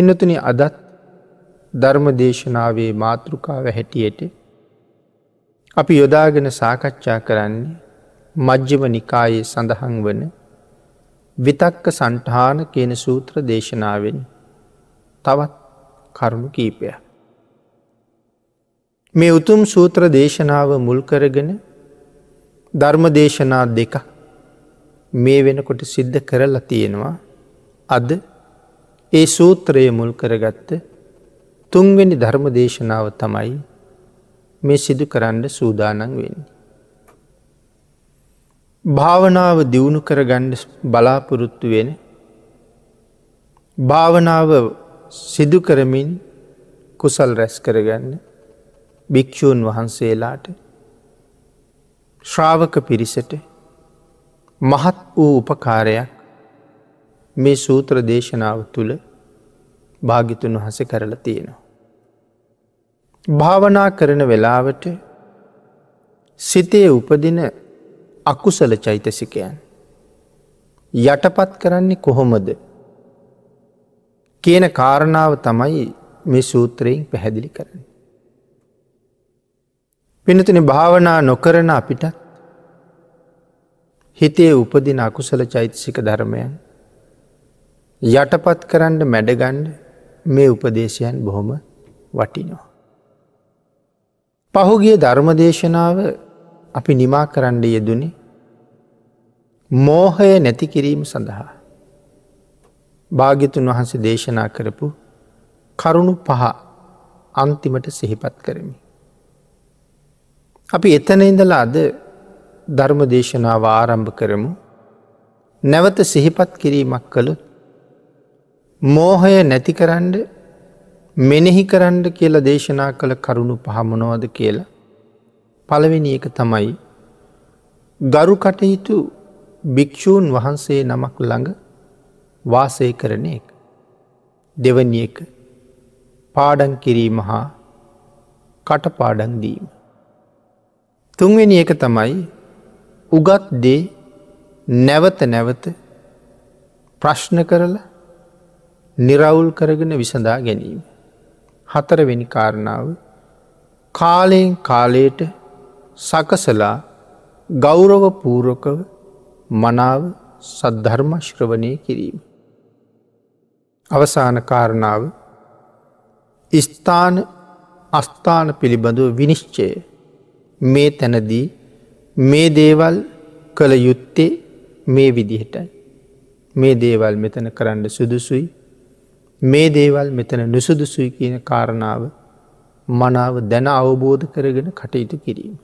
පින්නතුනි අදත් ධර්ම දේශනාවේ මාතෘකාව හැටියට අපි යොදාගෙන සාකච්ඡා කරන්නේ මජ්්‍යම නිකායේ සඳහන් වන විතක්ක සන්ටහාන කියන සූත්‍ර දේශනාවෙන් තවත් කරුණු කීපය. මේ උතුම් සූත්‍ර දේශනාව මුල් කරගෙන ධර්ම දේශනා දෙක මේ වෙනකොට සිද්ධ කරලා තියෙනවා අද ඒ සූත්‍රය මුල් කරගත්ත තුන්වෙනි ධර්ම දේශනාව තමයි මේ සිදු කරන්න සූදානන් වෙන්නේ. භාවනාව දියුණු කරගණ්ඩ බලාපොරොත්තු වෙන භාවනාව සිදු කරමින් කුසල් රැස් කරගන්න භික්‍ෂූන් වහන්සේලාට ශ්‍රාවක පිරිසට මහත් වූ උපකාරයක් මේ සූත්‍ර දේශනාව තුළ භාගිතුන් වහස කරලා තියෙනවා. භාවනා කරන වෙලාවට සිතේ උපදින අකුසල චෛතසිකයන් යටපත් කරන්නේ කොහොමද කියන කාරණාව තමයි මේ සූත්‍රයෙන් පැහැදිලි කරන්න. පිනතින භාවනා නොකරන අපිටත් හිතේ උපදින අකුසල චෛතසික ධර්මයන් යටපත් කරන්න මැඩගණ්ඩ මේ උපදේශයන් බොහොම වටිනවා. පහුගිය ධර්මදේශනාව අපි නිමා කරන්න යෙදුනේ මෝහය නැති කිරීම සඳහා. භාගිතුන් වහන්සේ දේශනා කරපු කරුණු පහ අන්තිමට සිහිපත් කරමි. අපි එතන ඉඳලා අද ධර්ම දේශනාව ආරම්භ කරමු නැවත සිහිපත් කිරීමක් කළොත් මෝහය නැති කරන්න මෙනෙහි කරන්න කියලා දේශනා කළ කරුණු පහමනෝද කියලා පළවෙනි එක තමයි ගරු කටයුතු භික්‍ෂූන් වහන්සේ නමක් ළඟ වාසය කරන එක. දෙවනි එක පාඩන් කිරීම හා කටපාඩන් දීම. තුන්වෙනි එක තමයි උගත් දේ නැවත නැවත ප්‍රශ්න කරලා නිරවුල් කරගෙන විසඳා ගැනීම. හතරවෙනි කාරණාව කාලයෙන් කාලයට සකසලා ගෞරව පූරකව මනාව සද්ධර්මශ්‍රවනය කිරීම. අවසාන කාරණාව ස්ථාන අස්ථාන පිළිබඳව විනිශ්චය මේ තැනදී මේ දේවල් කළ යුත්තේ මේ විදිහටයි. මේ දේවල් මෙතන කරන්න සුදුසුයි මේ දේවල් මෙතන නුසුදුසුයි කියන කාරණාව මනාව දැන අවබෝධ කරගෙන කටයුතු කිරීම.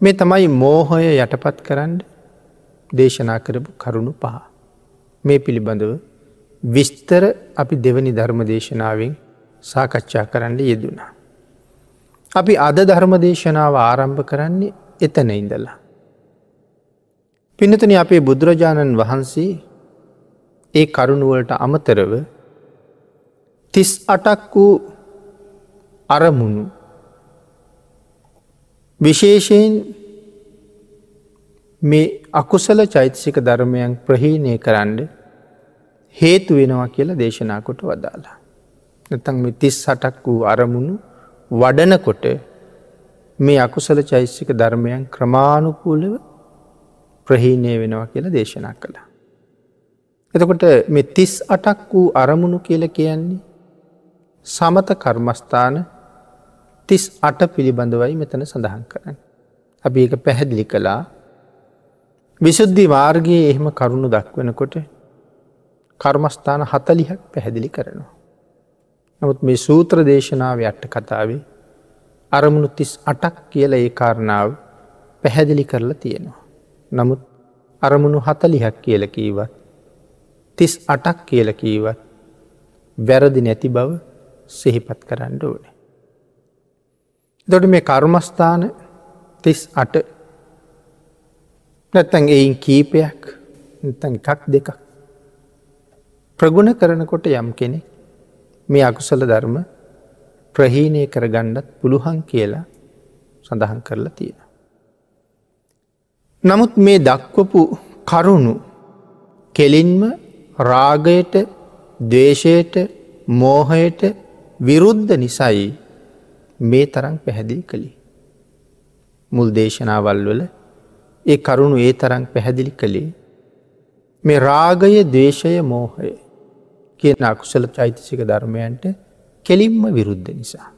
මේ තමයි මෝහය යටපත් කරන්න දේශනා කරපු කරුණු පහ. මේ පිළිබඳව විස්තර අපි දෙවනි ධර්ම දේශනාවෙන් සාකච්ඡා කරන්න යෙදුනා. අපි අද ධර්ම දේශනාව ආරම්භ කරන්නේ එතන ඉඳලා. පිනතන අපේ බුදුරජාණන් වහන්සේ ඒ කරුණුවලට අමතරව තිස් අටක් වූ අරමුණු විශේෂයෙන් මේ අකුසල චෛතසික ධර්මයන් ප්‍රහීනය කරන්න හේතු වෙනවා කියලා දේශනා කොට වදාලා. නැතන් මේ තිස් සටක් වූ අරමුණු වඩනකොට මේ අකුසල චෛසික ධර්මයන් ක්‍රමාණුකූලව ප්‍රහීනය වෙනවා කියලා දේශනා කළා. එතකොට මෙ තිස් අටක් වූ අරමුණු කියල කියන්නේ සමත කර්මස්ථාන තිස් අට පිළිබඳවයි මෙතන සඳහන් කරන්න. අපි ඒක පැහැදිලි කළා විශුද්ධි මාර්ගයේ එහෙම කරුණු දක්වනකොට කර්මස්ථාන හතලිහක් පැහැදිලි කරනවා. නමුත් මේ සූත්‍ර දේශනාව අට්ට කතාවේ අරමුණු තිස් අටක් කියල ඒ කාරණාව පැහැදිලි කරලා තියෙනවා. නමුත් අරමුණු හතලිහක් කියල කීවත් තිස් අටක් කියල කීවත් වැරදි නැති බව සිහිපත් කරන්න ඕනේ. දොට මේ කර්මස්ථාන තිස් අට නැත්තන් එයින් කීපයක් තන් එකක් දෙකක් ප්‍රගුණ කරනකොට යම් කෙනෙක් මේ අකුසල ධර්ම ප්‍රහීනය කරගණ්ඩත් පුළුවන් කියලා සඳහන් කරලා තියෙන. නමුත් මේ දක්වපු කරුණු කෙලින්ම රාගයට දේශයට මෝහයට විරුද්ධ නිසයි මේ තරම් පැහැදිලි කළේ. මුල් දේශනාවල් වල ඒ කරුණු ඒ තරම් පැහැදිලි කළේ. මේ රාගය දේශය මෝහය කියන අකුසල චෛතසික ධර්මයන්ට කෙලින්ම විරුද්ධ නිසා.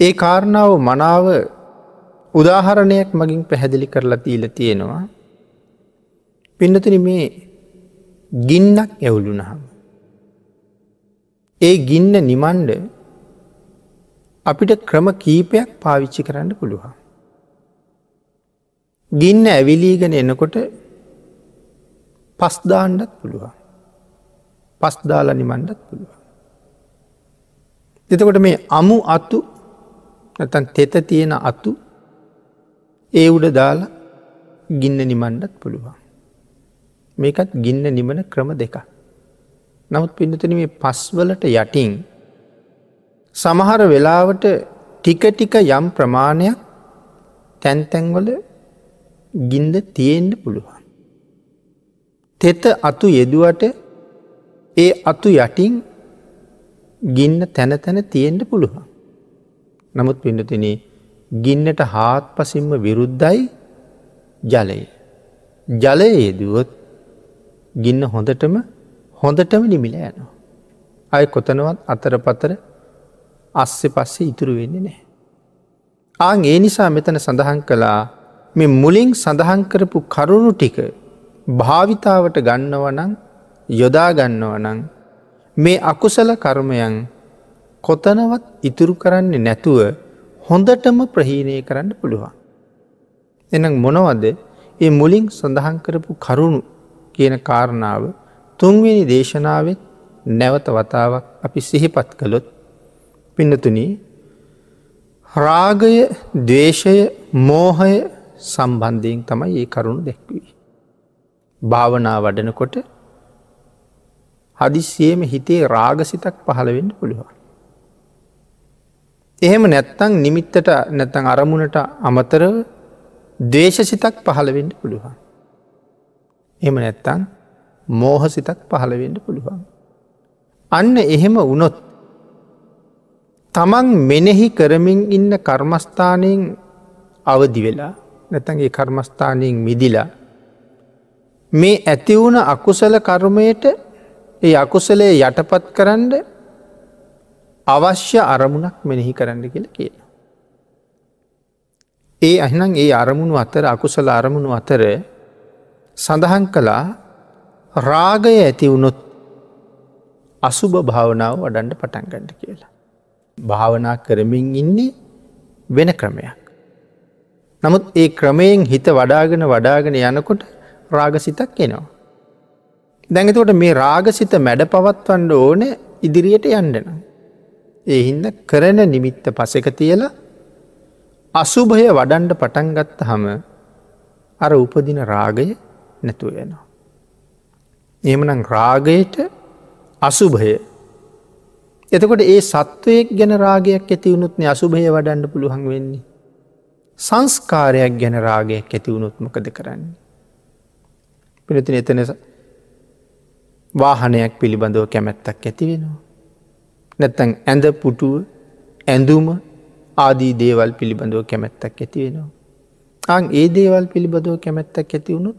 ඒ කාරණාව මනාව උදාහරණයක් මගින් පැහැදිලි කරලා තිීල තියෙනවා. පින්නතුන මේ ගින්නක් ඇවුලුනහම. ඒ ගින්න නිමන්ඩ අපිට ක්‍රම කීපයක් පාවිච්චි කරන්න පුළුවන්. ගින්න ඇවිලීගෙන එනකොට පස්දාණ්ඩත් පුළුවන්. පස්දාල නිමණ්ඩත් පුළුවන්. එතකොට මේ අමු අත්තු නැතන් තෙත තියෙන අත්තු ඒ උඩ දාලා ගින්න නිමණ්ඩත් පුළුවන්. මේකත් ගින්න නිමන ක්‍රම දෙක. නමුත් පින්නතන මේ පස්වලට යටින් සමහර වෙලාවට ටික ටික යම් ප්‍රමාණයක් තැන්තැන්වල ගින්ද තියෙන්ට පුළුවන්. තෙත අතු යෙදුවට ඒ අතු යටින් ගින්න තැන තැන තියෙන්ට පුළුවන්. නමුත් පිඩතින ගින්නට හාත් පසින්ම විරුද්ධයි ජලය. ජලය යෙදුවොත් ගින්න හොඳටම හොඳටම නිමිල යනවා. අය කොතනවත් අතර පතර අස්සෙ පස්සේ ඉතුරු වෙන්නේ නෑ. ආං ඒ නිසා මෙතන සඳහන් කළා මෙ මුලින් සඳහන් කරපු කරුණු ටික භාවිතාවට ගන්නවනං යොදාගන්නවනං මේ අකුසල කර්මයන් කොතනවත් ඉතුරු කරන්නේ නැතුව හොඳටම ප්‍රහීණය කරන්න පුළුවන්. එනම් මොනවද ඒ මුලින් සඳහන් කරපු කරුණු කියන කාරණාව තුන්වෙනි දේශනාවත් නැවත වතාවක් අපි සිහිපත් කළොත් පින්නතුනී රාගය දේශය මෝහය සම්බන්ධයෙන් තමයි ඒ කරුණු දැක්වී. භාවනා වඩනකොට හදිසියම හිතේ රාගසිතක් පහළවෙන්න පුළුවන්. එහෙම නැත්තං නිමිත්තට නැතන් අරමුණට අමතරව දේශසිතක් පහළවෙන්න පුළුවන්. එම නැත්තං මෝහසිතක් පහළවෙන්න පුළුවන්. අන්න එහෙම වනොත් තමන් මෙනෙහි කරමින් ඉන්න කර්මස්ථානයෙන් අවදි වෙලා නැතන්ගේ කර්මස්ථානයෙන් මිදිලා මේ ඇතිවුණ අකුසල කර්මයට ඒ අකුසලේ යටපත් කරන්න අවශ්‍ය අරමුණක් මෙනෙහි කරන්න කියල කියන. ඒ අහනම් ඒ අරමුණු අතර අකුසල අරමුණු අතර සඳහන් කළා රාගය ඇතිවුණොත් අසුභ භාවනාව වඩන්ඩ පටන්ගඩ කියලා. භාවනා කරමින් ඉන්නේ වෙන ක්‍රමයක්. නමුත් ඒ ක්‍රමයෙන් හිත වඩාගෙන වඩාගෙන යනකොට රාගසිතක් එනවා. දැඟතකොට මේ රාගසිත මැඩ පවත්වන්න ඕන ඉදිරියට යන්ඩන. ඒ හින්ද කරන නිමිත්ත පසක තියලා අසුභය වඩන්ඩ පටන්ගත්ත හම අර උපදින රාගය නැතුව යනවා. එමනම් රාගයට අසුභය එතකොට ඒ සත්වයක් ගැන රාගයක් ඇති වුණුත්න අසුභය වඩන්න පුළුවන් වෙන්නේ. සංස්කාරයක් ගැන රාගයක් ඇති වුණොත් මොකද කරන්නේ. පිනතින එතන වාහනයක් පිළිබඳව කැමැත්තක් ඇති වෙනවා. නැත්තැන් ඇඳ පුටුව ඇඳුම ආදී දේවල් පිළිබඳව කැමැත්තක් ඇති වෙනවා. අං ඒ දේවල් පිළිබඳව කැමැත්තක් ඇති වුණුත්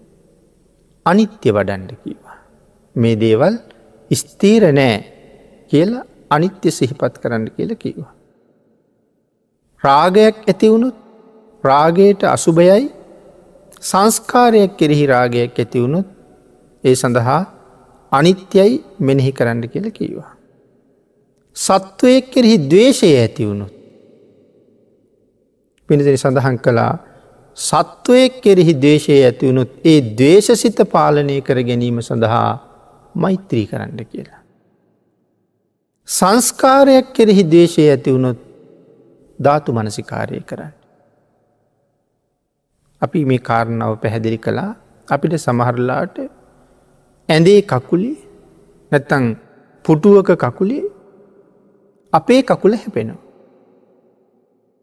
අනිත්‍ය වඩන්ඩ කීවා. මේ දේවල් ස්තීර නෑ කියලා අනිත්‍ය සිහිපත් කරන්න කියල කිවා. රාගයක් ඇතිවුණුත් රාගයට අසුභයයි සංස්කාරයක් කෙරෙහි රාගයක් ඇතිවුණුත් ඒ සඳහා අනිත්‍යයි මෙනෙහි කරන්න කියල කීවා. සත්වයක් කෙරෙහි දවේශය ඇතිවුණුත් පිනිදිරි සඳහන් කළා සත්වයක් කෙරෙහි දේශය ඇතිවුණුත් ඒ දේශසිත පාලනය කර ගැනීම සඳහා මෛත්‍රී කරන්න කියලා. සංස්කාරයක් කෙරෙහි දේශය ඇතිවුණොත් ධාතු මනසිකාරය කරන්න. අපි මේ කාරණාව පැහැදිලි කළා අපිට සමහරලාට ඇඳේ කකුලි නැත්තං පුටුවක කකුලේ අපේ කකුල හැපෙනවා.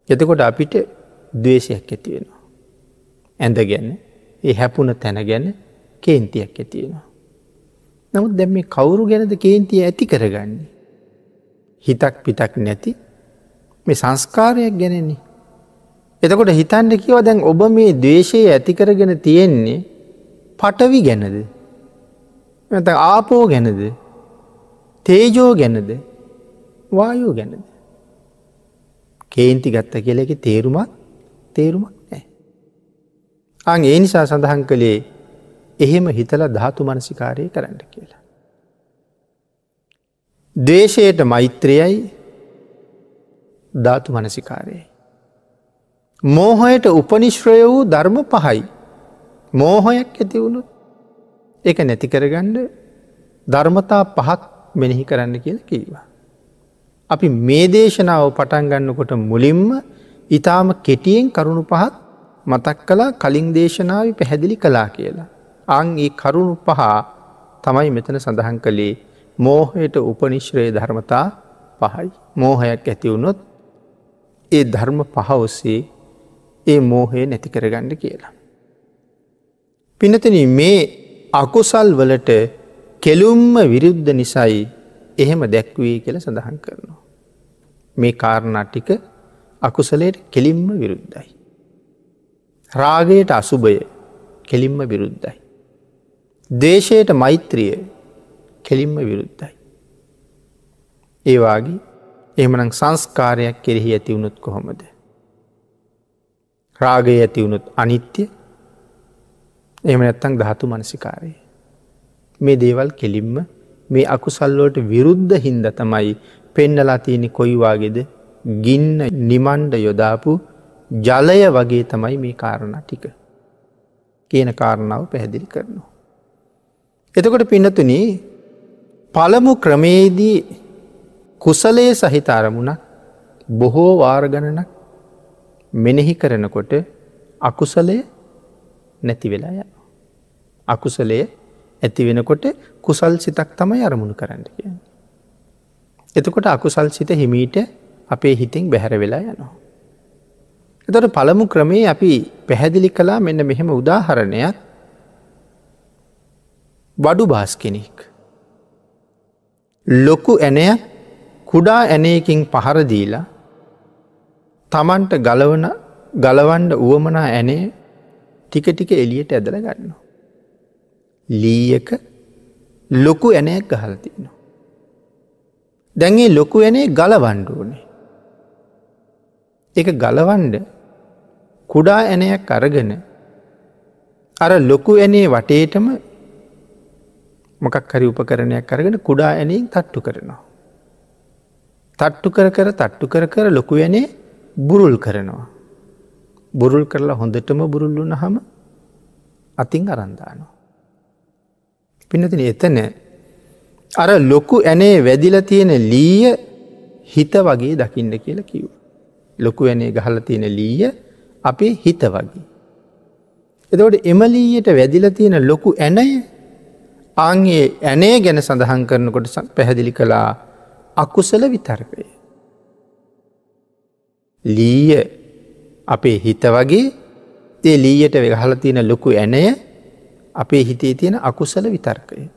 එතකොට අපිට දවේශයක් ඇතිවෙනවා. ඇඳ ගැන ඒ හැපුන තැන ගැන කේන්තියක් ඇතියෙනවා. නමුත් දැම් මේ කවුරු ගැනද කේන්තිය ඇති කරගන්නේ. හිතක් පිටක් නැති මේ සංස්කාරයක් ගැනෙන්නේ. එතකොට හිතන්ඩ කියව දැන් ඔබ මේ දේශයේ ඇතිකරගෙන තියෙන්නේ පටවි ගැනද. ආපෝ ගැනද තේජෝ ගැනද වායෝ ගැනද. කේන්ති ගත්ත කෙලෙක තේරුමත් තේරුමක් නෑ. අං ඒ නිසා සඳහන් කළේ එහෙම හිතල ධාතු මනසිකාරය කරන්න කියලා. දේශයට මෛත්‍රයයි ධාතු මනසිකාරයයි. මෝහයට උපනිශ්‍රය වූ ධර්ම පහයි. මෝහයක් ඇති වුණු එක නැති කරගණ්ඩ ධර්මතා පහක් මෙනෙහි කරන්න කියල කිවා. අපි මේ දේශනාව පටන් ගන්නකොට මුලින්ම ඉතාම කෙටියෙන් කරුණු පහත් මතක් කලා කලින් දේශනාව පැහැදිලි කලා කියලා. අං ඒ කරුණු පහ තමයි මෙතන සඳහන් කළේ මෝහයට උපනිශ්‍රය ධර්මතා පහයි. මෝහයක් ඇතිවුණොත් ඒ ධර්ම පහ ඔස්සේ ඒ මෝහය නැති කරගන්න කියලා. පිනතන මේ අකුසල් වලට කෙලුම්ම විරුද්ධ නිසයි එහෙම දැක්වී කියල සඳහන් කරනවා. මේ කාරණටික අකුසලයට කෙලින්ම විරුද්ධයි. රාගයට අසුභය කෙලින්ම විරුද්ධයි. දේශයට මෛත්‍රිය කෙලින්ම විරුද්ධයි. ඒවාගේ එමනං සංස්කාරයක් කෙරෙහි ඇතිවුණුත් කොහොමද. රාගය ඇතිවුණුත් අනිත්‍ය එම නැත්තං ධාතු මනසිකාරය. මේ දේවල් කෙලින්ම මේ අකුසල්ලෝට විරුද්ධ හින්ද තමයි පෙන්නලා තියෙනෙ කොයිවාගේද ගින්න නිමන්ඩ යොදාපු ජලය වගේ තමයි මේ කාරණ ටික කියන කාරණාව පැහැදිලි කරනවා. එතකොට පින්නතුන පළමු ක්‍රමේදී කුසලය සහිත අරමුණක් බොහෝ වාර්ගණනක් මෙනෙහි කරනකොට අකුසලය නැති වෙලා ය. අකුසලය ඇති වෙනකොට කුසල් සිතක් තමයි අරමුණු කරන්න කිය. එතකොට අකුසල් සිත හිමීට අපේ හිතින් බැහැර වෙලා යනවා. එතට පළමු ක්‍රමේ අපි පැහැදිලි කලා මෙන්න මෙහෙම උදාහරණයක් වඩු බාස් කෙනෙක්. ලොකු ඇනය කුඩා ඇනයකින් පහරදීලා තමන්ට ගලවන ගලවන්ඩ වුවමනා ඇනේ ටික ටික එලියට ඇදල ගන්නවා. ලීයක ලොකු ඇනයක් ගහලතිනවා. දැන්ගේ ලොකු ඇනේ ගලවන්ඩුවනේ. එක ගලවන්ඩ කුඩා ඇනයක් අරගෙන අර ලොකු ඇනේ වටේටම මොකක් හරි උපකරණයක් කරගෙන කුඩා ඇනින් තට්ටු කරනවා. තට්ටු කර කර තට්ටු කර කර ලොකු ඇනේ බුරුල් කරනවා. බුරුල් කරලා හොඳටම බුරුල්ලුන හම අතින් අරන්දානවා. පිනතින එතන අර ලොකු ඇනේ වැදිල තියෙන ලීය හිත වගේ දකින්න කියලා කිව්. ලොකු ඇනේ ගහල තියෙන ලීය අපේ හිත වගේ. එතවට එමලීයට වැදිල තියෙන ලොකු ඇනය අන්ගේ ඇනේ ගැන සඳහන් කරනකොට පැහැදිලි කළා අකුසල විතර්කය. ලීය අපේ හිත වගේ ඒ ලීයට වෙහල තියෙන ලොකු ඇනය අපේ හිතේ තියෙන අකුසල විතර්කය.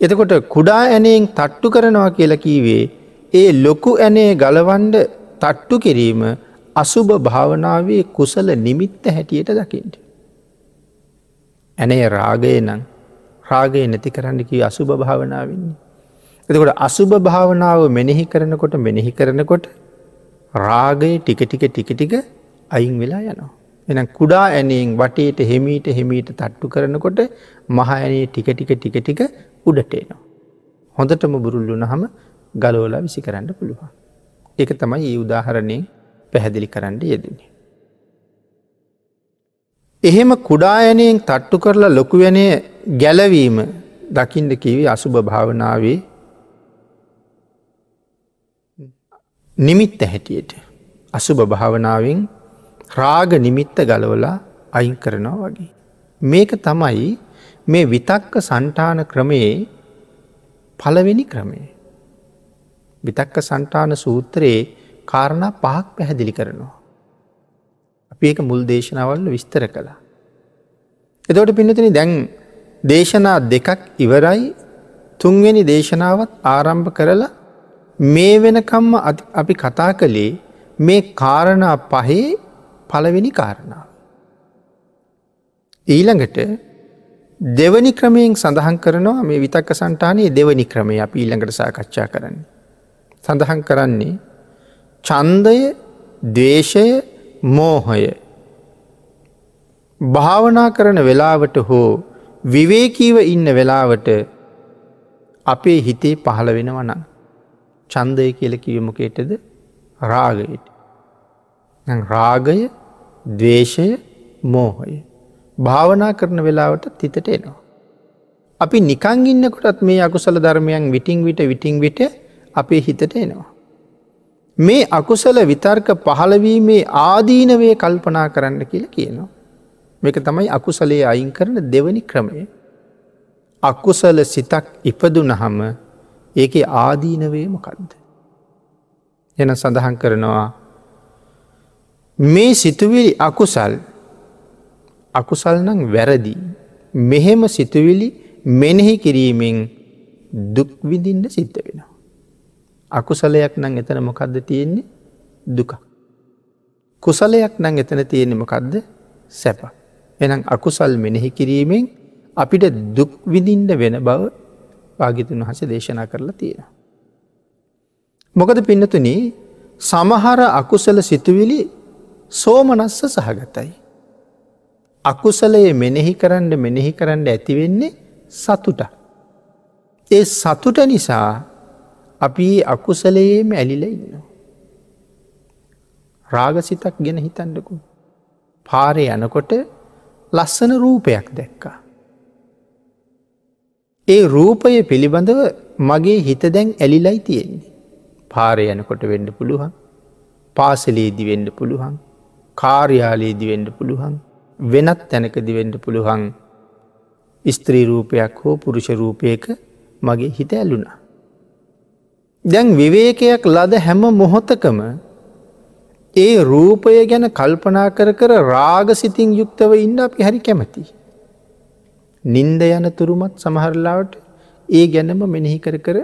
එතකොට කුඩා ඇනයෙන් තට්ටු කරනවා කියලා කීවේ ඒ ලොකු ඇනේ ගලවන්ඩ තට්ටු කිරීම අසුභ භාවනාවේ කුසල නිමිත්ත හැටියට දකිට. ඇනේ රාගය නම් රාගය නැති කරන්න කිය අසුභ භාවනාවන්නේ. එතකොට අසුභ භාවනාව මෙනෙහි කරනකොට මෙනෙහි කරනකොට රාගය ටික ටික ටික ටික අයින් වෙලා යනවා. එන කුඩා ඇනෙන් වටේට හෙමීට හෙමීට තට්ටු කරනකොට මහඇනේ ටික ටික ටික ටික උඩටේනවා. හොඳටම බුරුල්ලුන හම ගලෝලා විසි කරන්න පුළුවන්. ඒක තමයි ඒ උදාහරණයෙන් පැහැදිලි කරන්න යෙදෙන. එහෙම කුඩායනයෙන් තට්ටු කරලා ලොකුවැනය ගැලවීම දකිින්ට කිවි අසුභ භාවනාවේ නිමිත්ත හැටියට. අසුභ භාවනාවෙන් රාග නිමිත්ත ගලවලා අයින් කරනවා වගේ. මේක තමයි මේ විතක්ක සන්ටාන ක්‍රමයේ පලවෙනි ක්‍රමේ. විතක්ක සන්ටාන සූත්‍රයේ කාරණා පහක් පැහැදිලි කරනවා. අපි ඒක මුල් දේශනාවල්ල විස්තර කළා. එතවට පිනතින දැන් දේශනා දෙකක් ඉවරයි තුන්වෙනි දේශනාවත් ආරම්භ කරලා මේ වෙනකම්ම අපි කතා කළේ මේ කාරණා පහේ පළවෙනි කාරණාව. ඊළඟට දෙවනි ක්‍රමයෙන් සඳහන් කරනවා මේ විතක්ක සන්ටානයේ දෙවනි ක්‍රමය අප ඊළඟට සාකච්ඡා කරන්නේ. සඳහන් කරන්නේ චන්දය දේශය මෝහය. භාවනා කරන වෙලාවට හෝ විවේකීව ඉන්න වෙලාවට අපේ හිතේ පහළ වෙනවන චන්දය කියල කියමකේටද රාගයට. රාගය දවේශය මෝහය. භාවනා කරන වෙලාවට තිතට එනවා. අපි නිකං ඉන්නකොටත් මේ අකුසල ධර්මයන් විටිං විට විටිං විට අපේ හිතට එනවා. මේ අකුසල විතර්ක පහළවීමේ ආදීනවේ කල්පනා කරන්න කියල කියනවා. මේක තමයි අකුසලේ අයින් කරන දෙවනි ක්‍රමය. අකුසල සිතක් ඉපදුනහම ඒක ආදීනවේ මොකක්ද. එන සඳහන් කරනවා මේ සිතුවිලි අකුසල් අකුසල් නං වැරදි මෙහෙම සිතුවිලි මෙනෙහි කිරීමෙන් දුක්විදින්ට සිද්ධ වෙනවා. අකුසලයක් නං එතන මොකක්ද තියෙන්නේ දුක. කුසලයක් නං එතන තියෙන්නේ මොකක්ද සැප. එනම් අකුසල් මෙනෙහි කිරීමෙන් අපිට දුක්විදින්ට වෙන බව භාගිතුන් වහස දේශනා කරලා තියෙන. මොකද පින්නතුන සමහර අකුසල සිතුවිලි සෝමනස්ස සහගතයි. අකුසලයේ මෙනෙහි කරන්න මෙනෙහි කරන්න ඇතිවෙන්නේ සතුට. ඒ සතුට නිසා අපි අකුසලයේම ඇලිල ඉන්න. රාගසිතක් ගෙන හිතන්නකු. පාරය යනකොට ලස්සන රූපයක් දැක්කා. ඒ රූපය පිළිබඳව මගේ හිත දැන් ඇලිලයි තියෙන්නේ. පාරය යනකොට වෙන්ඩ පුළුවන් පාසලේදි වෙන්ඩ පුළුවන් කාර්යාලයේදි වෙන්ඩ පුළුවන් වෙනත් තැනකදිවෙන්ඩ පුළුවන් ස්ත්‍රී රූපයක් හෝ පුරුෂ රූපයක මගේ හිත ඇල්ලුනා. දැන් විවේකයක් ලද හැම මොහොතකම ඒ රූපය ගැන කල්පනා කර කර රාගසිතින් යුක්තව ඉන්න අපි හරි කැමති. නින්ද යන තුරුමත් සමහරලාවට ඒ ගැනම මෙනෙහි කර කර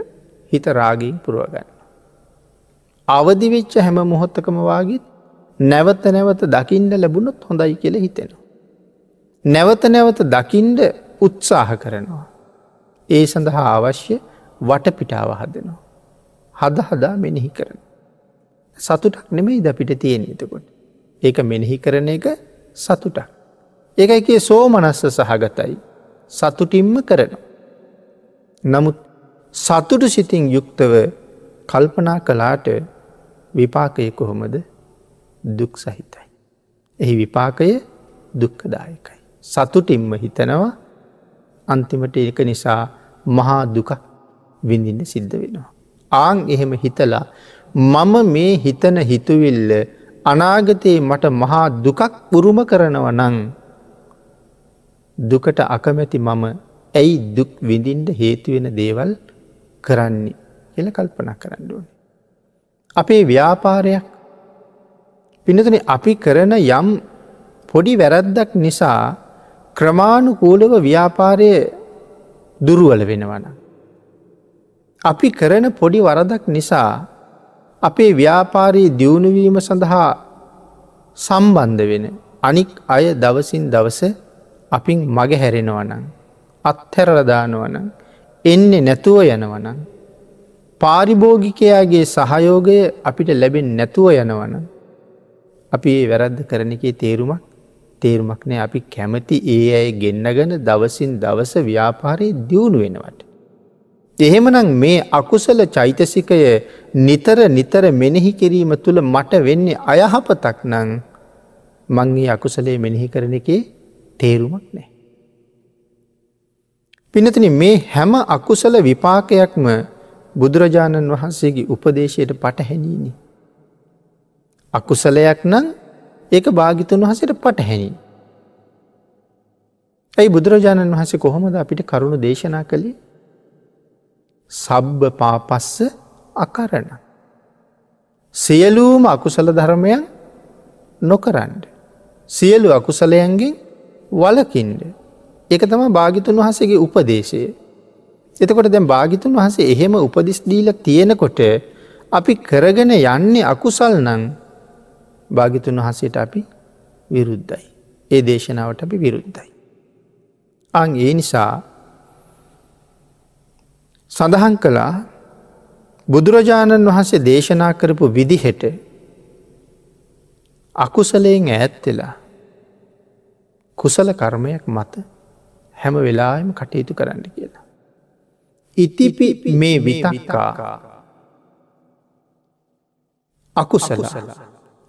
හිත රාගීන් පුරුවගන්න. අවදිවෙච්ච හැම මොහොත්තකම වාගිත් නැවත නැවත දකිින්ට ලැබුණොත් හොඳයි කියල හිතෙනවා. නැවත නැවත දකිින්ඩ උත්සාහ කරනවා. ඒ සඳහා අවශ්‍ය වටපිටාව හදනවා. හද හදා මෙනෙහි කරන. සතුටක් නෙමෙයි ද අපිට තියෙන එතකොට. ඒක මෙනෙහි කරන එක සතුටක්. ඒක එකේ සෝමනස්ස සහගතයි සතුටින්ම කරන. නමුත් සතුටු සිතින් යුක්තව කල්පනා කලාට විපාකය කොහොමද දුක් සහිතයි. එහි විපාකය දුක්කදායකයි. සතුටින්ම හිතනවා අන්තිමට ඒක නිසා මහා දුකක් විඳින්න සිද්ධ වෙනවා. ආං එහෙම හිතලා මම මේ හිතන හිතුවිල්ල අනාගතයේ මට මහා දුකක් පුරුම කරනව නං දුකට අකමැති මම ඇයි දුක් විඳින්ට හේතුවෙන දේවල් කරන්නේ එල කල්පන කරන්න ඕන. අපේ ව්‍යාපාරයක් පිනතුන අපි කරන යම් පොඩි වැරද්දක් නිසා ක්‍රමාණුකූලව ව්‍යාපාරය දුරුවල වෙනවන. අපි කරන පොඩි වරදක් නිසා අපේ ව්‍යාපාරයේ දියුණුවීම සඳහා සම්බන්ධ වෙන අනික් අය දවසින් දවස අපින් මග හැරෙනවනං අත්හැරලදානවනං එන්නේ නැතුව යනවනං පාරිභෝගිකයාගේ සහයෝගය අපිට ලැබෙන් නැතුව යනවන අපි ඒ වැරද්ද කරන එකේ තේරුමක් තේරුමක් නෑ අපි කැමති ඒ අය ගෙන්න්නගෙන දවසින් දවස ව්‍යාපාරයේ දියුණු වෙනවට. එහෙමනම් මේ අකුසල චෛතසිකය නිතර නිතර මෙනෙහි කිරීම තුළ මට වෙන්නේ අයහපතක් නං මංගේ අකුසලේ මෙනෙහි කරන එකේ තේරුමක් නෑ. පිනතින මේ හැම අකුසල විපාකයක්ම බුදුරජාණන් වහන්සේගේ උපදේශයට පටහැනීනි. අකුසලයක් නම් ඒක භාගිතන් වහසට පටහැනි. ඇයි බුදුරජාණන් වහසේ කොහොමද අපිට කරුණු දේශනා කළේ සබ්බ පාපස්ස අකරණ. සියලූම අකුසල ධර්මයන් නොකරන්ඩ. සියලු අකුසලයන්ගෙන් වලකින්ඩ එක තම භාගිතුන් වහසගේ උපදේශය. එතකොට දැන් භාගිතුන් වහසේ එහෙම උපදිස් දීල තියෙනකොට අපි කරගෙන යන්නේ අකුසල් නං භාගිතුන් වහසට අපි විරුද්ධයි. ඒ දේශනාවට අපි විරුද්ධයි. අං ඒ නිසා සඳහන් කළා බුදුරජාණන් වහන්සේ දේශනා කරපු විදිහෙට අකුසලයෙන් ඈත්වෙලා කුසල කර්මයක් මත හැම වෙලාම කටයුතු කරන්න කියලා. ඉතිපි මේ විතක්කා අකුසල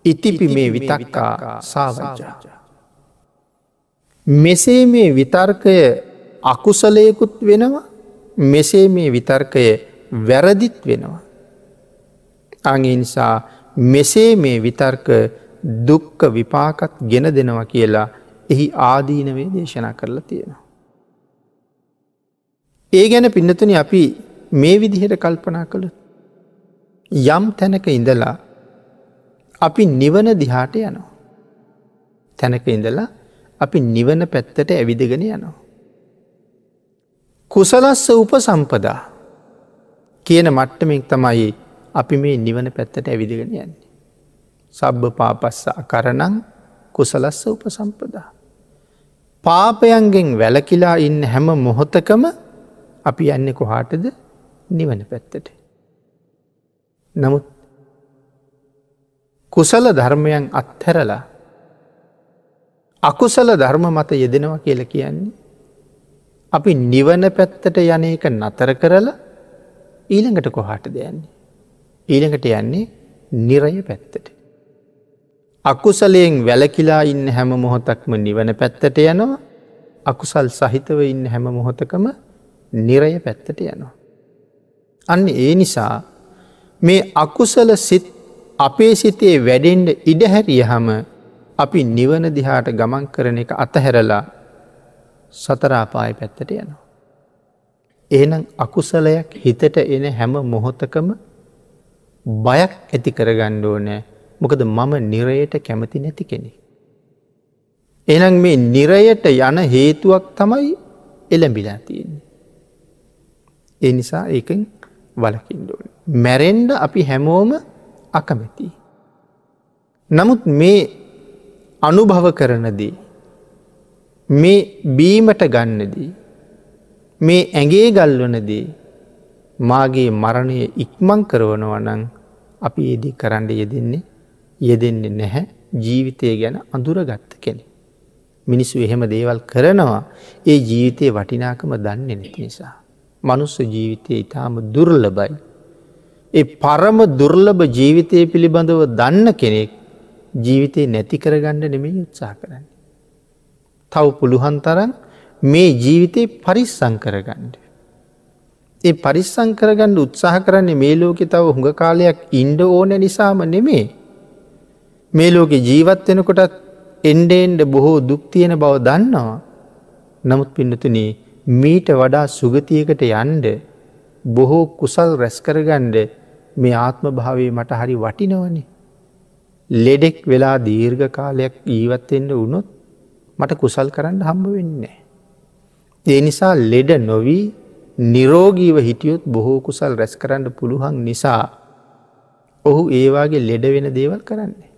ඉතිපි මේ විතක්කා සාවජා. මෙසේ මේ විතර්කය අකුසලයකුත් වෙනවා මෙසේ මේ විතර්කය වැරදිත් වෙනවා. අගේ නිසා මෙසේ මේ විතර්ක දුක්ක විපාකත් ගෙන දෙනවා කියලා එහි ආදීනවේ දේශනා කරලා තියෙනවා. ඒ ගැන පින්නතුන අපි මේ විදිහට කල්පනා කළු. යම් තැනක ඉඳලා අපි නිවන දිහාට යනවා. තැනක ඉඳලා අපි නිවන පැත්තට ඇවිදගෙන යනවා. කුසලස්ස උප සම්පදා කියන මට්ටමෙක් තමයි අපි මේ නිවන පැත්තට ඇවිදගෙන යන්නේ. සබ්බ පාපස්ස අකරනං කුසලස්ස උප සම්පදා. පාපයන්ගෙන් වැලකිලා ඉන්න හැම මොහොතකම අපි යන්න කොහාටද නිවන පැත්තට. නමුත් කුසල ධර්මයන් අත්හැරලා අකුසල ධර්ම මත යෙදෙනවා කියල කියන්නේ. අපි නිවන පැත්තට යන එක නතර කරලා ඊළඟට කොහාට දෙයන්නේ. ඊළඟට යන්නේ නිරය පැත්තට. අකුසලයෙන් වැලකිලා ඉන්න හැම මොහොතක්ම නිවන පැත්තට යනවා අකුසල් සහිතව ඉන්න හැම මොහොතකම නිරය පැත්තට යනවා. අන්න ඒ නිසා මේ අකුසල සිත් අපේ සිතේ වැඩෙන්ඩ ඉඩහැරිය හම අපි නිවන දිහාට ගමන් කරන එක අතහැරලා සතරාපාය පැත්තට යනවා. එහෙනම් අකුසලයක් හිතට එන හැම මොහොතකම බයක් ඇති කරගණ්ඩෝ නෑ මොකද මම නිරයට කැමති නැති කෙනෙ. එනම් මේ නිරයට යන හේතුවක් තමයි එළඹිලා තියෙන්නේ. ඒ නිසා ඒකෙන් වලකින්ඩෝන. මැරෙන්ඩ අපි හැමෝම අකමැති. නමුත් මේ අනුභව කරනදී මේ බීමට ගන්නදී මේ ඇගේ ගල්වනදී මාගේ මරණය ඉක්මං කරවනවනං අපි ඒදී කරන්න යෙදෙන්නේ යෙදෙන්නේ නැහැ ජීවිතය ගැන අඳුරගත්ත කෙනෙ. මිනිස්සු එහෙම දේවල් කරනවා ඒ ජීවිතය වටිනාකම දන්නේ නැති නිසා. මනුස්ස ජීවිතය ඉතාම දුර්ලබයි. ඒ පරම දුර්ලභ ජීවිතය පිළිබඳව දන්න කෙනෙක් ජීවිතය නැති කරගණ්ඩ නෙමේ උත්සා කරන්න. තව පුළුවන් තරන් මේ ජීවිතය පරිස්සං කරගණ්ඩ. ඒ පරිස්සං කරගන්න උත්සාහ කරන්නේ මේ ලෝකෙ තව හුඟ කාලයක් ඉන්ඩ ඕන නිසාම නෙමේ. මේ ලෝකෙ ජීවත් වෙනකොටත් එන්ඩෙන්ඩ බොහෝ දුක්තියෙන බව දන්නවා. නමුත් පින්නතුනේ මීට වඩා සුගතියකට යන්ඩ බොහෝ කුසල් රැස්කරගණ්ඩ මේ ආත්ම භාවේ මට හරි වටිනවනේ. ලෙඩෙක් වෙලා දීර්ඝ කාලයක් ජීවත්තෙන්ට වුණොත් මට කුසල් කරන්න හම්බ වෙන්නේ. ඒ නිසා ලෙඩ නොවී නිරෝගීව හිටියොත් බොහෝ කුසල් රැස් කරන්න පුළුවන් නිසා ඔහු ඒවාගේ ලෙඩ වෙන දේවල් කරන්නේ.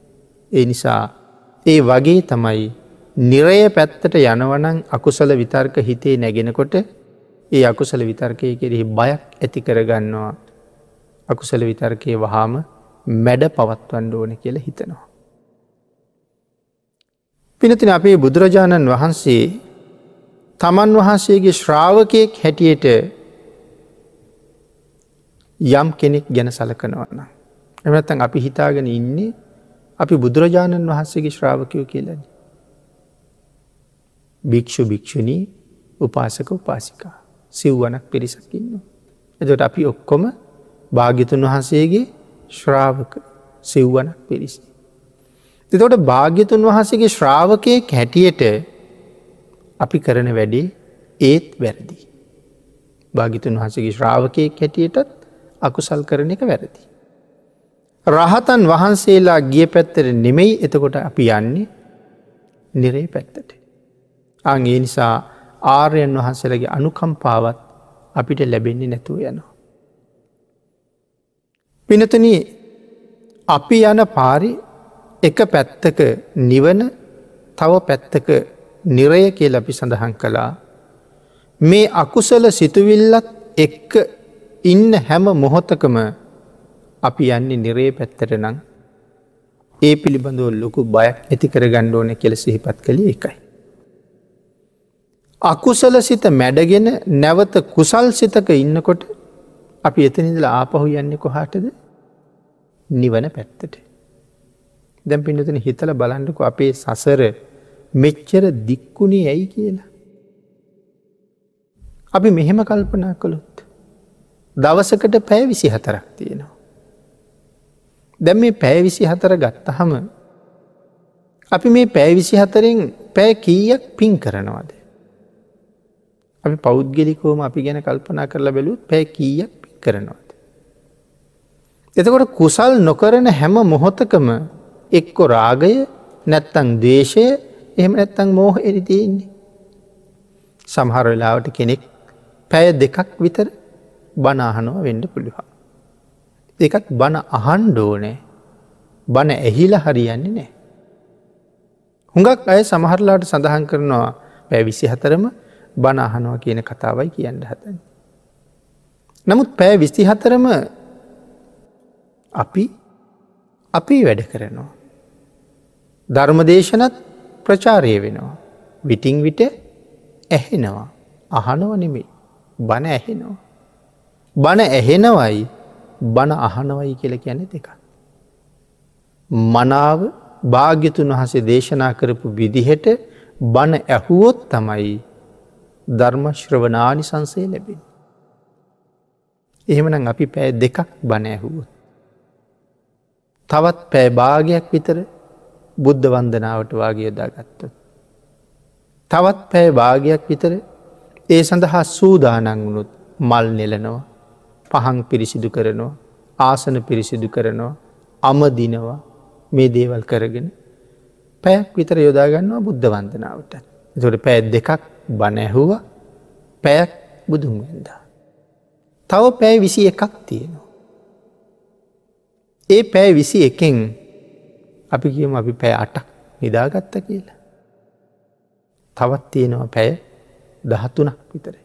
ඒ නිසා ඒ වගේ තමයි නිරය පැත්තට යනවනං අකුසල විතර්ක හිතේ නැගෙනකොට ඒ අකුසල විතර්කය කෙරෙහි බයක් ඇති කරගන්නවා අකුසල විතර්කය වහාම මැඩ පවත්වන්න ඕන කියල හිතනවා. පිනතින අපේ බුදුරජාණන් වහන්සේ තමන් වහන්සේගේ ශ්‍රාවකයෙක් හැටියට යම් කෙනෙක් ගැන සලකනවන්න. එමනත්තන් අපි හිතාගෙන ඉන්නේ අපි බුදුරජාණන් වහන්සේගේ ශ්‍රාවකයෝ කියලන. භික්‍ෂු භික්‍ෂුණී උපාසක උපාසිකා සිව්වනක් පිරිසකින්න. එතට අපි ඔක්කොම භාගිතුන් වහන්සේගේ ශ්‍රාවක සිව්වනක් පිරිසි. එතොට භාග්‍යතුන් වහන්සේගේ ශ්‍රාවකය හැටියට අපි කරන වැඩේ ඒත් වැරදි. භාගිතුන් වහසගේ ශ්‍රාවකය හැටියටත් අකුසල් කරන එක වැරදි. රහතන් වහන්සේලා ගිය පැත්තර නෙමෙයි එතකොට අපි යන්නේ නිරේ පැත්තට. අගේ නිසා ආර්යන් වහන්සේලගේ අනුකම්පාවත් අපිට ලැබෙන්නේ නැතුව යනවා. පිනතන අපි යන පාරි එක පැත්තක නිවන තව පැත්තක නිරය කියල අපි සඳහන් කළා මේ අකුසල සිතුවිල්ලත් එක්ක ඉන්න හැම මොහොතකම අපි යන්නේ නිරේ පැත්තට නං ඒ පිළිබඳව ලොකු බයක් ඇති කර ගණ්ඩෝන කෙල සිහිපත් කළ එකයි. අකුසල සිත මැඩගෙන නැවත කුසල් සිතක ඉන්නකොට අපි එතනිදල ආපහු යන්නේ කොහාටද නිවන පැත්තට. දැම් පිනතන හිතල බලන්ඩකු අපේ සසර මෙච්චර දික්කුණේ ඇයි කියලා. අපි මෙහෙම කල්පනා කළොත්. දවසකට පැය විසි හතරක් තියෙනවා. දැම් මේ පැය විසි හතර ගත්තහම අපි මේ පැය විසි හතරෙන් පැය කීයක් පින් කරනවාද. අපි පෞද්ගලිකෝම අපි ගැන කල්පනා කරලා බැලුත් පැය කීයක් පින් කරනවාද. එතකොට කුසල් නොකරන හැම මොහොතකම එක්කො රාගය නැත්තං දේශය එහෙම නැත්තං මෝහ එරිතියන්නේ. සමහර වෙලාවට කෙනෙක් පැය දෙකක් විතර බනාහනුව වෙන්ඩ පුළුවන්. එකත් බණ අහන්ඩෝනෑ බණ ඇහිල හරියන්නේ නෑ. හුඟක් අය සමහරලාට සඳහන් කරනවා පැ විසි හතරම බණ අහනවා කියන කතාවයි කියන්න හතන. නමුත් පෑ විස්ති හතරම අපි අපි වැඩ කරනවා. ධර්මදේශනත් ප්‍රචාරය වෙනවා. විටිං විට ඇහෙනවා. අහනව නෙමේ බණ ඇහෙනවා. බණ ඇහෙනවයි බණ අහනවයි කියල කියැනෙ දෙක. මනාව භාග්‍යතුන් වහසේ දේශනා කරපු විදිහට බණ ඇහුවොත් තමයි ධර්මශ්‍රවනානි සංසේ ලැබෙන. එහෙමනම් අපි පෑ දෙකක් බණ ඇහුවොත්. තවත් පෑ භාගයක් විතර බුද්ධ වන්දනාවට වාගේ යොදා ගත්තොත්. තවත් පෑ භාගයක් විතර ඒ සඳහා සූදානං වුණුත් මල් නෙලනවා පහන් පිරිසිදු කරනවා ආසන පිරිසිදු කරනවා අමදිනවා මේ දේවල් කරගෙන පැයක් විතර යොදාගන්නවා බුද්ධ වන්දනාවට. තොට පැත් දෙකක් බනැහුව පැයක් බුදුන් වෙන්දා. තව පෑ විසි එකක් තියෙනවා. ඒ පෑ විසි එකෙන් අපි කියම අපි පෑ අටක් නිදාගත්ත කියලා. තවත් තියෙනවා පැය දහත්තුනක් විතරයි.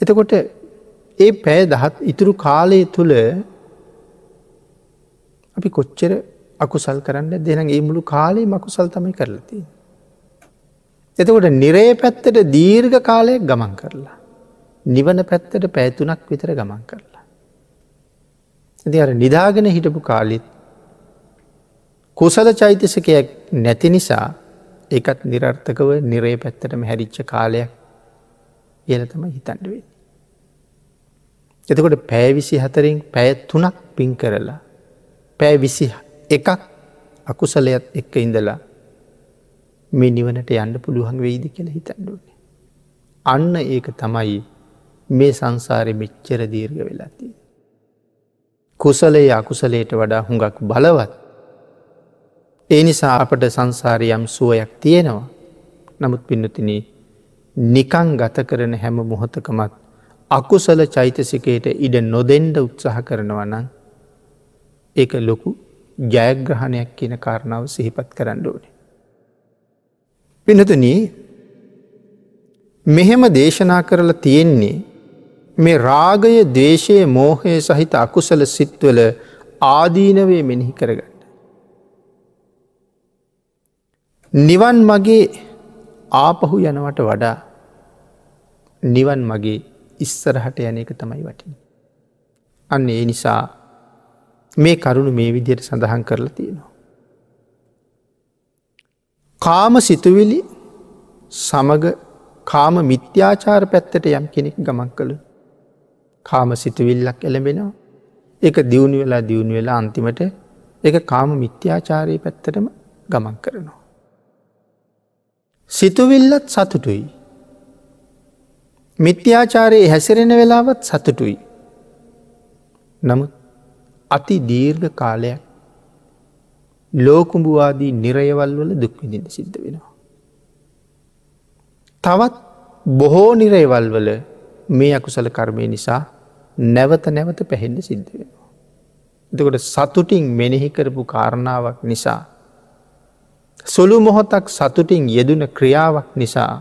එතකොට ඒ පැය දහත් ඉතුරු කාලය තුළ අපි කොච්චර අකුසල් කරන්න දෙන ඒ මුළු කාලේ මකුසල් තමයි කරලති. එතකොට නිරේ පැත්තට දීර්ඝ කාලයක් ගමන් කරලා. නිවන පැත්තට පැෑතුනක් විතර ගමන් කරලා. ඇති අර නිදාගෙන හිටපු කාලිත් කුසල චෛතසකයක් නැති නිසා එකත් නිරර්ථකව නිරේ පැත්තටම හැරිච්ච කාලයක් කියල තම හිතන්ඩුවේ. එතකොට පෑවිසි හතරින් පැය තුනක් පින් කරලා පෑ විසි එකක් අකුසලයත් එක්ක ඉඳලා මේ නිවනට යන්න පුළුවන් වෙයිද කියල හිතන්ඩුවනේ. අන්න ඒක තමයි මේ සංසාරය මෙච්චර දීර්ග වෙලාති. කුසලේ අකුසලයට වඩා හුඟක් බලවත්. ඒ නිසා අපට සංසාරයම් සුවයක් තියෙනවා. නමුත් පින්නතින නිකං ගත කරන හැම මොහොතකමත් අකුසල චෛතසිකයට ඉඩ නොදෙන්ඩ උත්සාහ කරනවා නම් ඒක ලොකු ජයග්‍රහණයක් කියන කාරණාව සිහිපත් කරන්න ඕනේ. පිනතන මෙහෙම දේශනා කරලා තියෙන්නේ මේ රාගය දේශය මෝහය සහිත අකුසල සිත්වල ආදීනවේ මෙනෙහි කරගන්න. නිවන් මගේ ආපහු යනවට වඩා නිවන් මගේ ඉස්සරහට යන එක තමයි වටින. අන්න ඒ නිසා මේ කරුණු මේ විදියට සඳහන් කරලා තියෙනවා. කාම සිතුවිලි සමග කාම මිත්‍යාචාර පැත්තට යම් කෙනෙක් ගමක් කළු. කාම සිතුවිල්ලක් එළඹෙනවා එක දියුණු වෙලා දියුණු වෙලා අන්තිමට එක කාම මිත්‍යාචාරය පැත්තටම ගමන් කරනවා. සිතුවිල්ලත් සතුටුයි මිත්‍යාචාරයේ හැසිරෙන වෙලාවත් සතුටුයි. නමුත් අති දීර්ඝ කාලයක් ලෝකුඹවාදී නිරයවල් වල දුක්විදිට සිද්ධ වෙනවා. තවත් බොහෝ නිරේවල් වල මේ අකුසල කර්මය නිසා නැවත නැවත පැහෙන්ඩ සිද්ධ වෙනවා. එතකොට සතුටින් මෙනෙහි කරපු කාරණාවක් නිසා. සොළු මොහොතක් සතුටින් යෙදුන ක්‍රියාවක් නිසා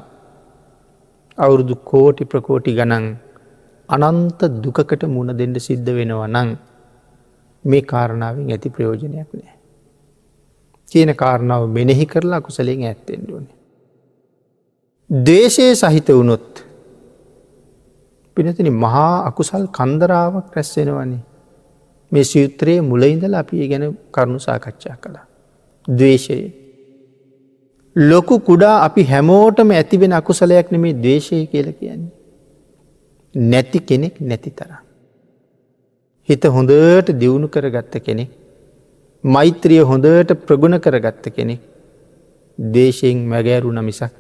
අවුරුදු කෝටි ප්‍රකෝටි ගනන් අනන්ත දුකකට මුණ දෙන්න සිද්ධ වෙනවා නං මේ කාරණාවෙන් ඇති ප්‍රයෝජනයක් නෑ. කියන කාරණාව මෙනෙහි කරලා කුසලෙන් ඇත්තෙන්ඩුවනේ. දේශය සහිත වුණොත් පිනතින මහා අකුසල් කන්දරාවක් රැස්සෙනවන්නේ. මේ සූත්‍රයේ මුලයිඳල අපි ගැන කරුණු සාකච්ඡා කළා. දවේශයේ. ලොකු කුඩා අපි හැමෝටම ඇතිවෙන අකුසලයක් නෙමේ දේශය කියල කියන්නේ. නැති කෙනෙක් නැති තරම්. හිත හොඳට දියුණු කරගත්ත කෙනෙක්. මෛත්‍රිය හොඳට ප්‍රගුණ කරගත්ත කෙනෙක්. දේශයෙන් මැගෑරුණ මිසක්.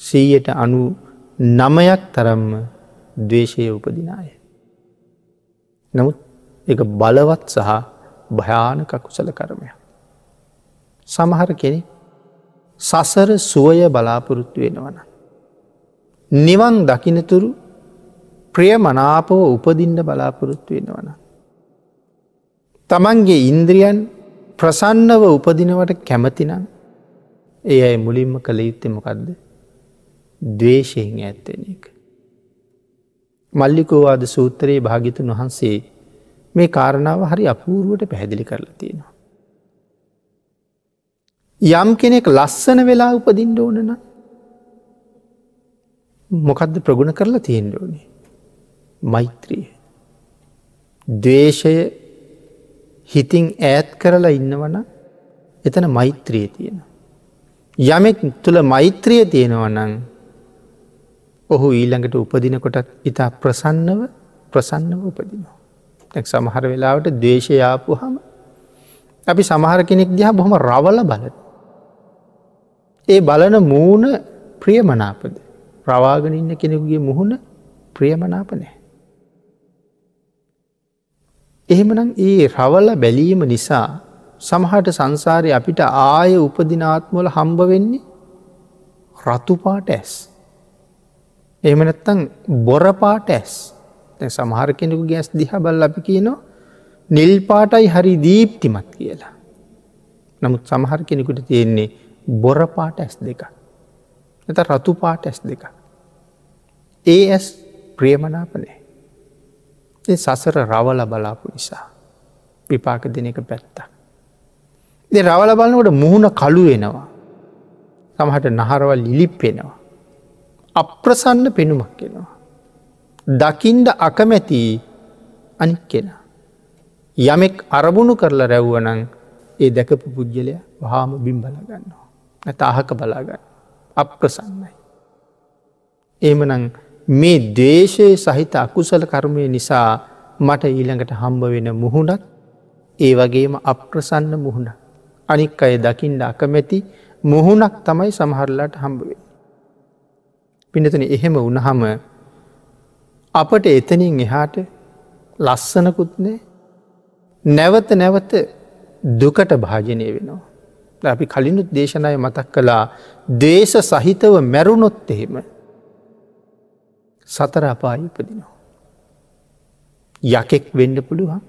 සීයට අනු නමයක් තරම්ම දවේශය උපදිනාය. නමුත් එක බලවත් සහ භයානක කුසල කරමය. සමහර කෙනෙ සසර සුවය බලාපොරොත්තු වෙනවන. නිවන් දකිනතුරු ප්‍රිය මනාපව උපදින්ට බලාපොරොත්තු වෙනවන. තමන්ගේ ඉන්ද්‍රියන් ප්‍රසන්නව උපදිනවට කැමතිනම් ඒ අයි මුලින්ම කළ යුත්තෙමකක්ද දවේශයෙන් ඇත්තෙන එක. මල්ලිකෝවාද සූත්‍රයේ භාගිතුන් වහන්සේ මේ කාරණාව හරි අපූරුවට පැහැදිලි කරලා තියෙනවා. යම් කෙනෙක් ලස්සන වෙලා උපදින්ට ඕනන මොකදද ප්‍රගුණ කරලා තියෙන්ට ඕනේ. මෛත්‍රිය. දවේශය හිතින් ඈත් කරලා ඉන්නවන එතන මෛත්‍රිය තියෙන. යමෙක් තුළ මෛත්‍රිය තියෙනවනං ඔහු ඊළඟට උපදිනකොටත් ඉතා ප්‍රසන්නව ප්‍රසන්නව උපදිනවා. තැක් සමහර වෙලාවට දේශයාපු හම අපි සමහර කෙනෙක් දිහා බොහොම රවල බලන. ඒ බලන මූුණ ප්‍රියමනාපද ප්‍රවාගෙන ඉන්න කෙනෙකුගේ මුහුණ ප්‍රියමනාප නෑ. එහෙමනම් ඒ රවල බැලීම නිසා සමහට සංසාරය අපිට ආය උපදිනාත්මවල හම්බ වෙන්නේ රතුපාට ඇස්. එහෙමනැත්තං බොරපාට ඇස් සමහර කෙනෙකු ගැස් දිහබල් අපි කියනවා නිල් පාටයි හරි දීප්තිමත් කියලා. නමුත් සමහර කෙනෙකුට තියෙන්නේ බොරපාට ඇස් දෙක. එත රතු පාට ඇස් දෙක. ඒ ඇස් ප්‍රියමනාපනෑ. ඒ සසර රවල බලාපු නිසා විපාක දෙන එක පැත්ත. දෙ රවල බලනකොට මුහුණ කළු වෙනවා. සමහට නහරවල් ලිලිප්පෙනවා. අප්‍රසන්න පෙනුමක් කෙනවා. දකිින්ඩ අකමැති අනික් කෙන. යමෙක් අරබුණු කරලා රැව්වනං ඒ දැකපු පුද්ගලය වහාම බිම් බලගන්නවා. ඇත අහක බලාගන්න. අප්‍රසන්නයි. ඒමනං මේ දේශය සහිත අකුසල කර්මය නිසා මට ඊළඟට හම්බ වෙන මුහුණත් ඒ වගේම අප්‍රසන්න මුහුණ. අනික් අය දකිින්ට අකමැති මුහුණක් තමයි සමහරලාට හම්බවේ. පිනතන එහෙම උනහම අපට එතනින් එහාට ලස්සනකුත්නේ නැවත නැවත දුකට භාජනය වෙනවා. අපි කලිනුත් දේශනය මතක් කළා දේශ සහිතව මැරුණොත් එහෙම සතර අපායි උපදිනවා. යකෙක් වෙන්ඩ පුළුවන්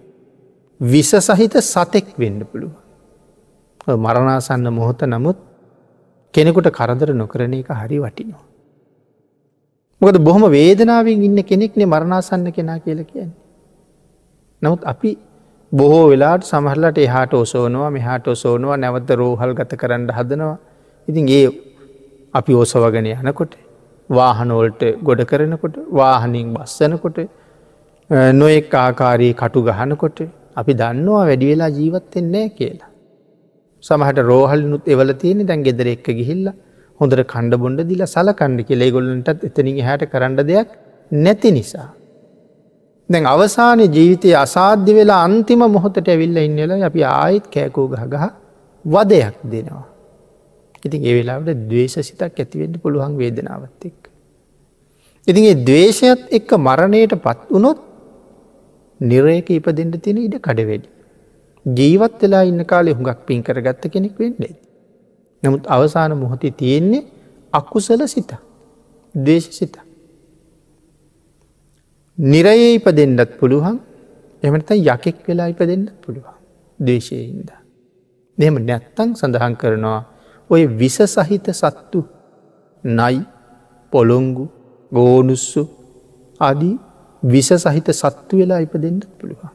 විස සහිත සතෙක් වෙන්ඩ පුළුව. මරණාසන්න මොහොත නමුත් කෙනෙකුට කරදර නොකරන එක හරි වටිනවා. මොකද බොහොම වේදනාවෙන් ඉන්න කෙනෙක්නේ මරණාසන්න කෙනා කියල කියන්නේ. නමුත් අපි බොහෝ වෙලාට සමහරලට එහාට ඔසෝනවා මෙහාට ඔසෝනවා නැවත රෝහල් ගත කරන්න හදනවා. ඉතින් ඒ අපි ඕසවගෙන යනකොට වාහනෝල්ට ගොඩ කරනකොට වාහනින් බස්සනකොට නොයෙක් ආකාරී කටු ගහනකොට අපි දන්නවා වැඩි වෙලා ජීවත්තෙන්නේ කියලා. සමහට රෝහල්නුත් එවල තියෙන දැන් ගෙදර එක්ක ගිහිල්ල හොඳට කණ්ඩ බොන්ඩ දිල සල කණ්ඩ කෙලේ ගොල්ලටත් එතනින් හට කරන්න දෙයක් නැති නිසා. දැන් අවසානය ජීවිතය අසාධ්‍ය වෙලා අන්තිම මොහොතට ඇවිල්ල ඉන්නල අපි ආයිත් කෑකෝ ගහගහ වදයක් දෙනවා. ඉතින් ඒ වෙලාවට දවේශ සිතක් ඇතිවෙන්න පුළුවන් වේදනාවත් එක්. ඉතින් ඒ දවේශයත් එක්ක මරණයට පත් වනොත් නිරයක ඉපදෙන්ට තියෙන ඉඩ කඩවෙඩි. ජීවත් වෙලා ඉන්න කාලෙ හුඟක් පින් කරගත්ත කෙනෙක් වෙන්ඩ. නමුත් අවසාන මොහොතේ තියෙන්නේ අකුසල සිත දේශ සිත. නිරයේ ඉප දෙන්නත් පුළුවන් එමට යකෙක් වෙලා ඉප දෙන්නත් පුළුවන් දේශයහින්ද. දෙම නැත්තං සඳහන් කරනවා ඔය විස සහිත සත්තු නයි පොළොංගු ගෝනුස්සු ආදී විස සහිත සත්තු වෙලා ඉප දෙන්නත් පුළුවන්.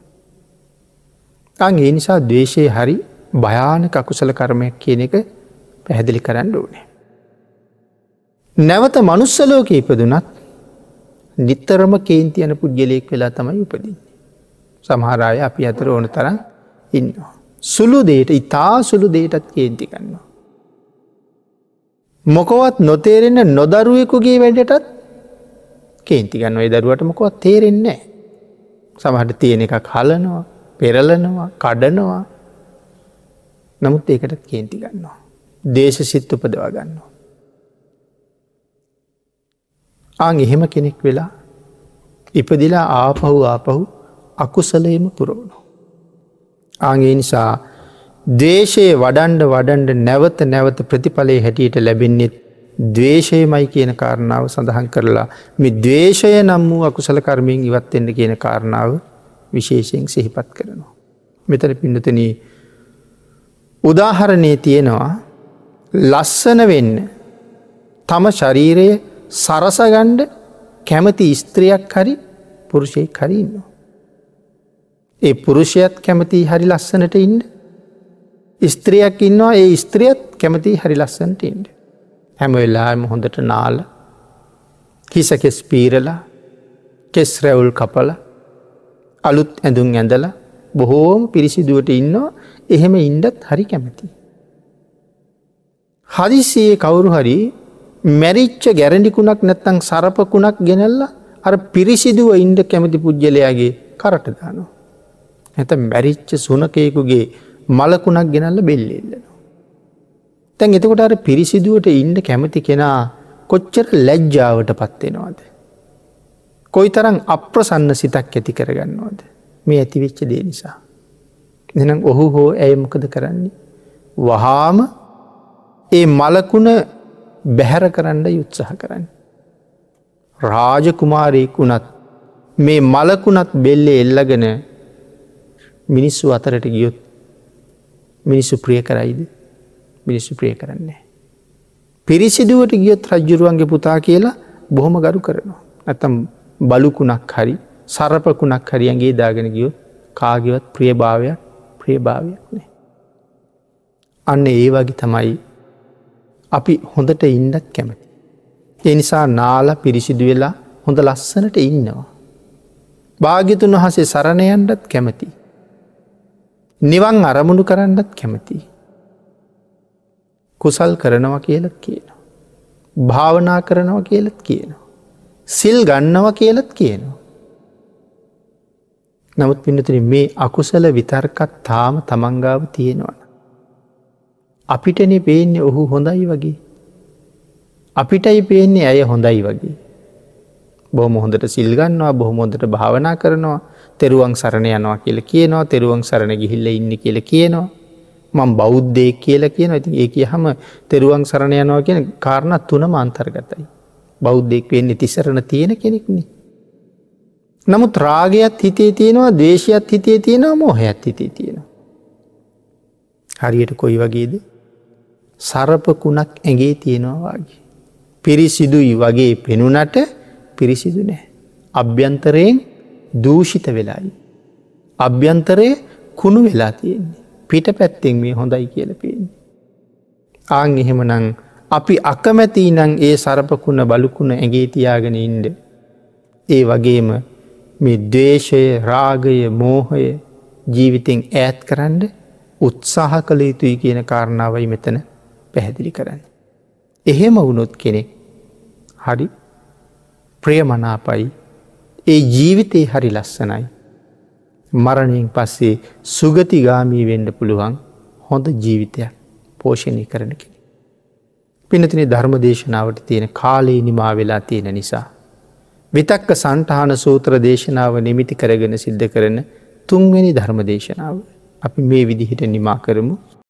අං ඒ නිසා දේශය හරි භයාන කකුසල කර්මයක් කියන එක පැහැදිලි කරන්න ඕනේ. නැවත මනුස්සලෝක ඉපදුනත් නිත්තරම කේන්ති යන පුද්ගලයෙක් වෙලා තමයි උපදින්නේ. සමහරාය අපි අතර ඕන තරම් ඉන්නවා. සුළු දේට ඉතා සුළු දේටත් කේන්ති ගන්නවා. මොකොවත් නොතේරෙන නොදරුවෙකුගේ වැඩටත් කේන්ති ගන්න ඔය දරුවට මොකොවත් තේරෙන්නේ සමහට තියෙන එකක් හලනවා පෙරලනවා කඩනවා නමුත් ඒකටත් කේන්ති ගන්නවා. දේශ සිත් උපදවා ගන්නවා. ආං එහෙම කෙනෙක් වෙලා ඉපදිලා ආපහු ආපහු අකුසලයම පුරවුණු. ආගේ නිසා දේශයේ වඩන්ඩ වඩන්ඩ නැවත නැවත ප්‍රතිඵලය හැටියට ලැබෙන්නෙත් දවේශයමයි කියන කාරණාව සඳහන් කරලා මේ දවේශය නම් වූ අකුසල කර්මයෙන් ඉවත්වෙන්න කියන කාරණාව විශේෂයෙන් සිහිපත් කරනවා. මෙතන පිඩතන උදාහරණය තියෙනවා ලස්සන වෙන්න තම ශරීරය සරසගණ්ඩ කැමති ස්ත්‍රයක් හරි පුරුෂයෙක් හරින්නවා. ඒ පුරුෂයත් කැමති හරි ලස්සනට ඉන්න ස්ත්‍රියක් ඉන්නවා ඒ ස්ත්‍රියත් කැමති හරි ලස්සන්ට ඉන්ඩ. හැම වෙල්ලාම හොඳට නාල කිසකෙස් පීරලා කෙස් රැවුල් කපල අලුත් ඇඳුම් ඇඳල බොහෝම පිරිසිදුවට ඉන්නවා එහෙම ඉන්ඩත් හරි කැමති. හදිසියේ කවුරු හරි මැරිච්ච ගැරඩිකුණක් නැත්තං සරපකුණක් ගෙනල්ල අර පිරිසිදුව ඉන්ඩ කැමති පුද්ගලයාගේ කරටදානවා. ඇත මැරිච්ච සුනකයකුගේ මලකුණක් ගෙනල්ල බෙල්ලෙල්ලනවා. තැන් එතකොට අර පිරිසිදුවට ඉන්ඩ කැමති කෙනා කොච්චර ලැජ්ජාවට පත්වෙනවාද. කොයි තරම් අප්‍රසන්න සිතක් ඇති කරගන්නවාද මේ ඇතිවෙච්ච දේ නිසා. දෙනම් ඔහු හෝ ඇයමකද කරන්නේ. වහාම ඒ මලකුණ බැහැර කරන්න යුත්සහ කරන්න. රාජකුමාරයෙක් වුණත් මේ මලකුණත් බෙල්ලෙ එල්ලගෙන මිනිස්සු අතරට ගියොත් මිනිස්සු ප්‍රිය කරයිද මිනිස්සු ප්‍රිය කරන්නේ. පිරිසිදුවට ගියොත් රජ්ජුරුවන්ගේ පුතා කියලා බොහොම ගරු කරනවා. ඇතම් බලුකුණක් හරි සරපකුණක් හරියන්ගේ දාගෙන ගියොත් කාගවත් ප්‍රියභාවයක් ප්‍රියභාවයක් නෑ. අන්න ඒ වගේ තමයි අපි හොඳට ඉන්නත් කැමති. එනිසා නාල පිරිසිදු වෙලා හොඳ ලස්සනට ඉන්නවා. භාගිතුන් වහසේ සරණයන්ටත් කැමති. නිවන් අරමුණු කරන්නත් කැමති. කුසල් කරනවා කියලත් කියනවා. භාවනා කරනවා කියලත් කියනවා. සිල් ගන්නව කියලත් කියනවා. නමුත් පිනතුන මේ අකුසල විතර්කත් තාම තමන්ගාව තියෙනවන. අපිටන පේන්නේ ඔහු හොඳයි වගේ. අපිටයි පේන්නේ ඇය හොඳයි වගේ. බොහම හොඳට සිල්ගන්නවා බොහොමොදට භාවනා කරනවා තෙරුවන් සරණ යනවා කියල කියනවා තෙරුවන් සරණ ගිහිල්ල ඉන්න කියල කියනවා. මං බෞද්ධය කියල කියන ඇති ඒ කිය හම තෙරුවන් සරණ යනවා කියන කාරණත් තුනම අන්තර්ගතයි. බෞද්ධෙක් වෙන්නේ තිසරණ තියෙන කෙනෙක්නේ. නමුත් රාගයත් හිතේ තියෙනවා දේශයත් හිතේ තියෙනවා මෝහයත් හිතේ තියෙනවා. හරියට කොයි වගේද සරපකුණක් ඇගේ තියෙනවාගේ. පිරිසිදුයි වගේ පෙනුනට පිරිසිදු නෑ. අභ්‍යන්තරයෙන් දූෂිත වෙලායි. අභ්‍යන්තරය කුණු වෙලා තියෙන්නේ. පිට පැත්තෙන් මේ හොඳයි කියල පේන්නේ. ආං එහෙම නං අපි අකමැති නං ඒ සරපකුණ බලුකුණ ඇගේ තියාගෙන ඉන්ඩ. ඒ වගේම මේ දේශය රාගය මෝහය ජීවිතෙන් ඈත් කරන්න උත්සාහ කළ යුතුයි කියන කාරණාවයි මෙතන පැහැදිලි කරන්න. එහෙම වුණොත් කෙනෙක් හරි ප්‍රියමනාපයි ඒ ජීවිතයේ හරි ලස්සනයි. මරණයෙන් පස්සේ සුගතිගාමී වෙන්ඩ පුළුවන් හොඳ ජීවිතයක් පෝෂණය කරන කෙන. පිනතින ධර්ම දේශනාවට තියෙන කාලේ නිමා වෙලා තියෙන නිසා. විතක්ක සන්ටහන සූත්‍ර දේශනාව නිමිති කරගෙන සිද්ධ කරන තුන්වැනි ධර්ම දේශනාව අපි මේ විදිහිට නිමා කරමු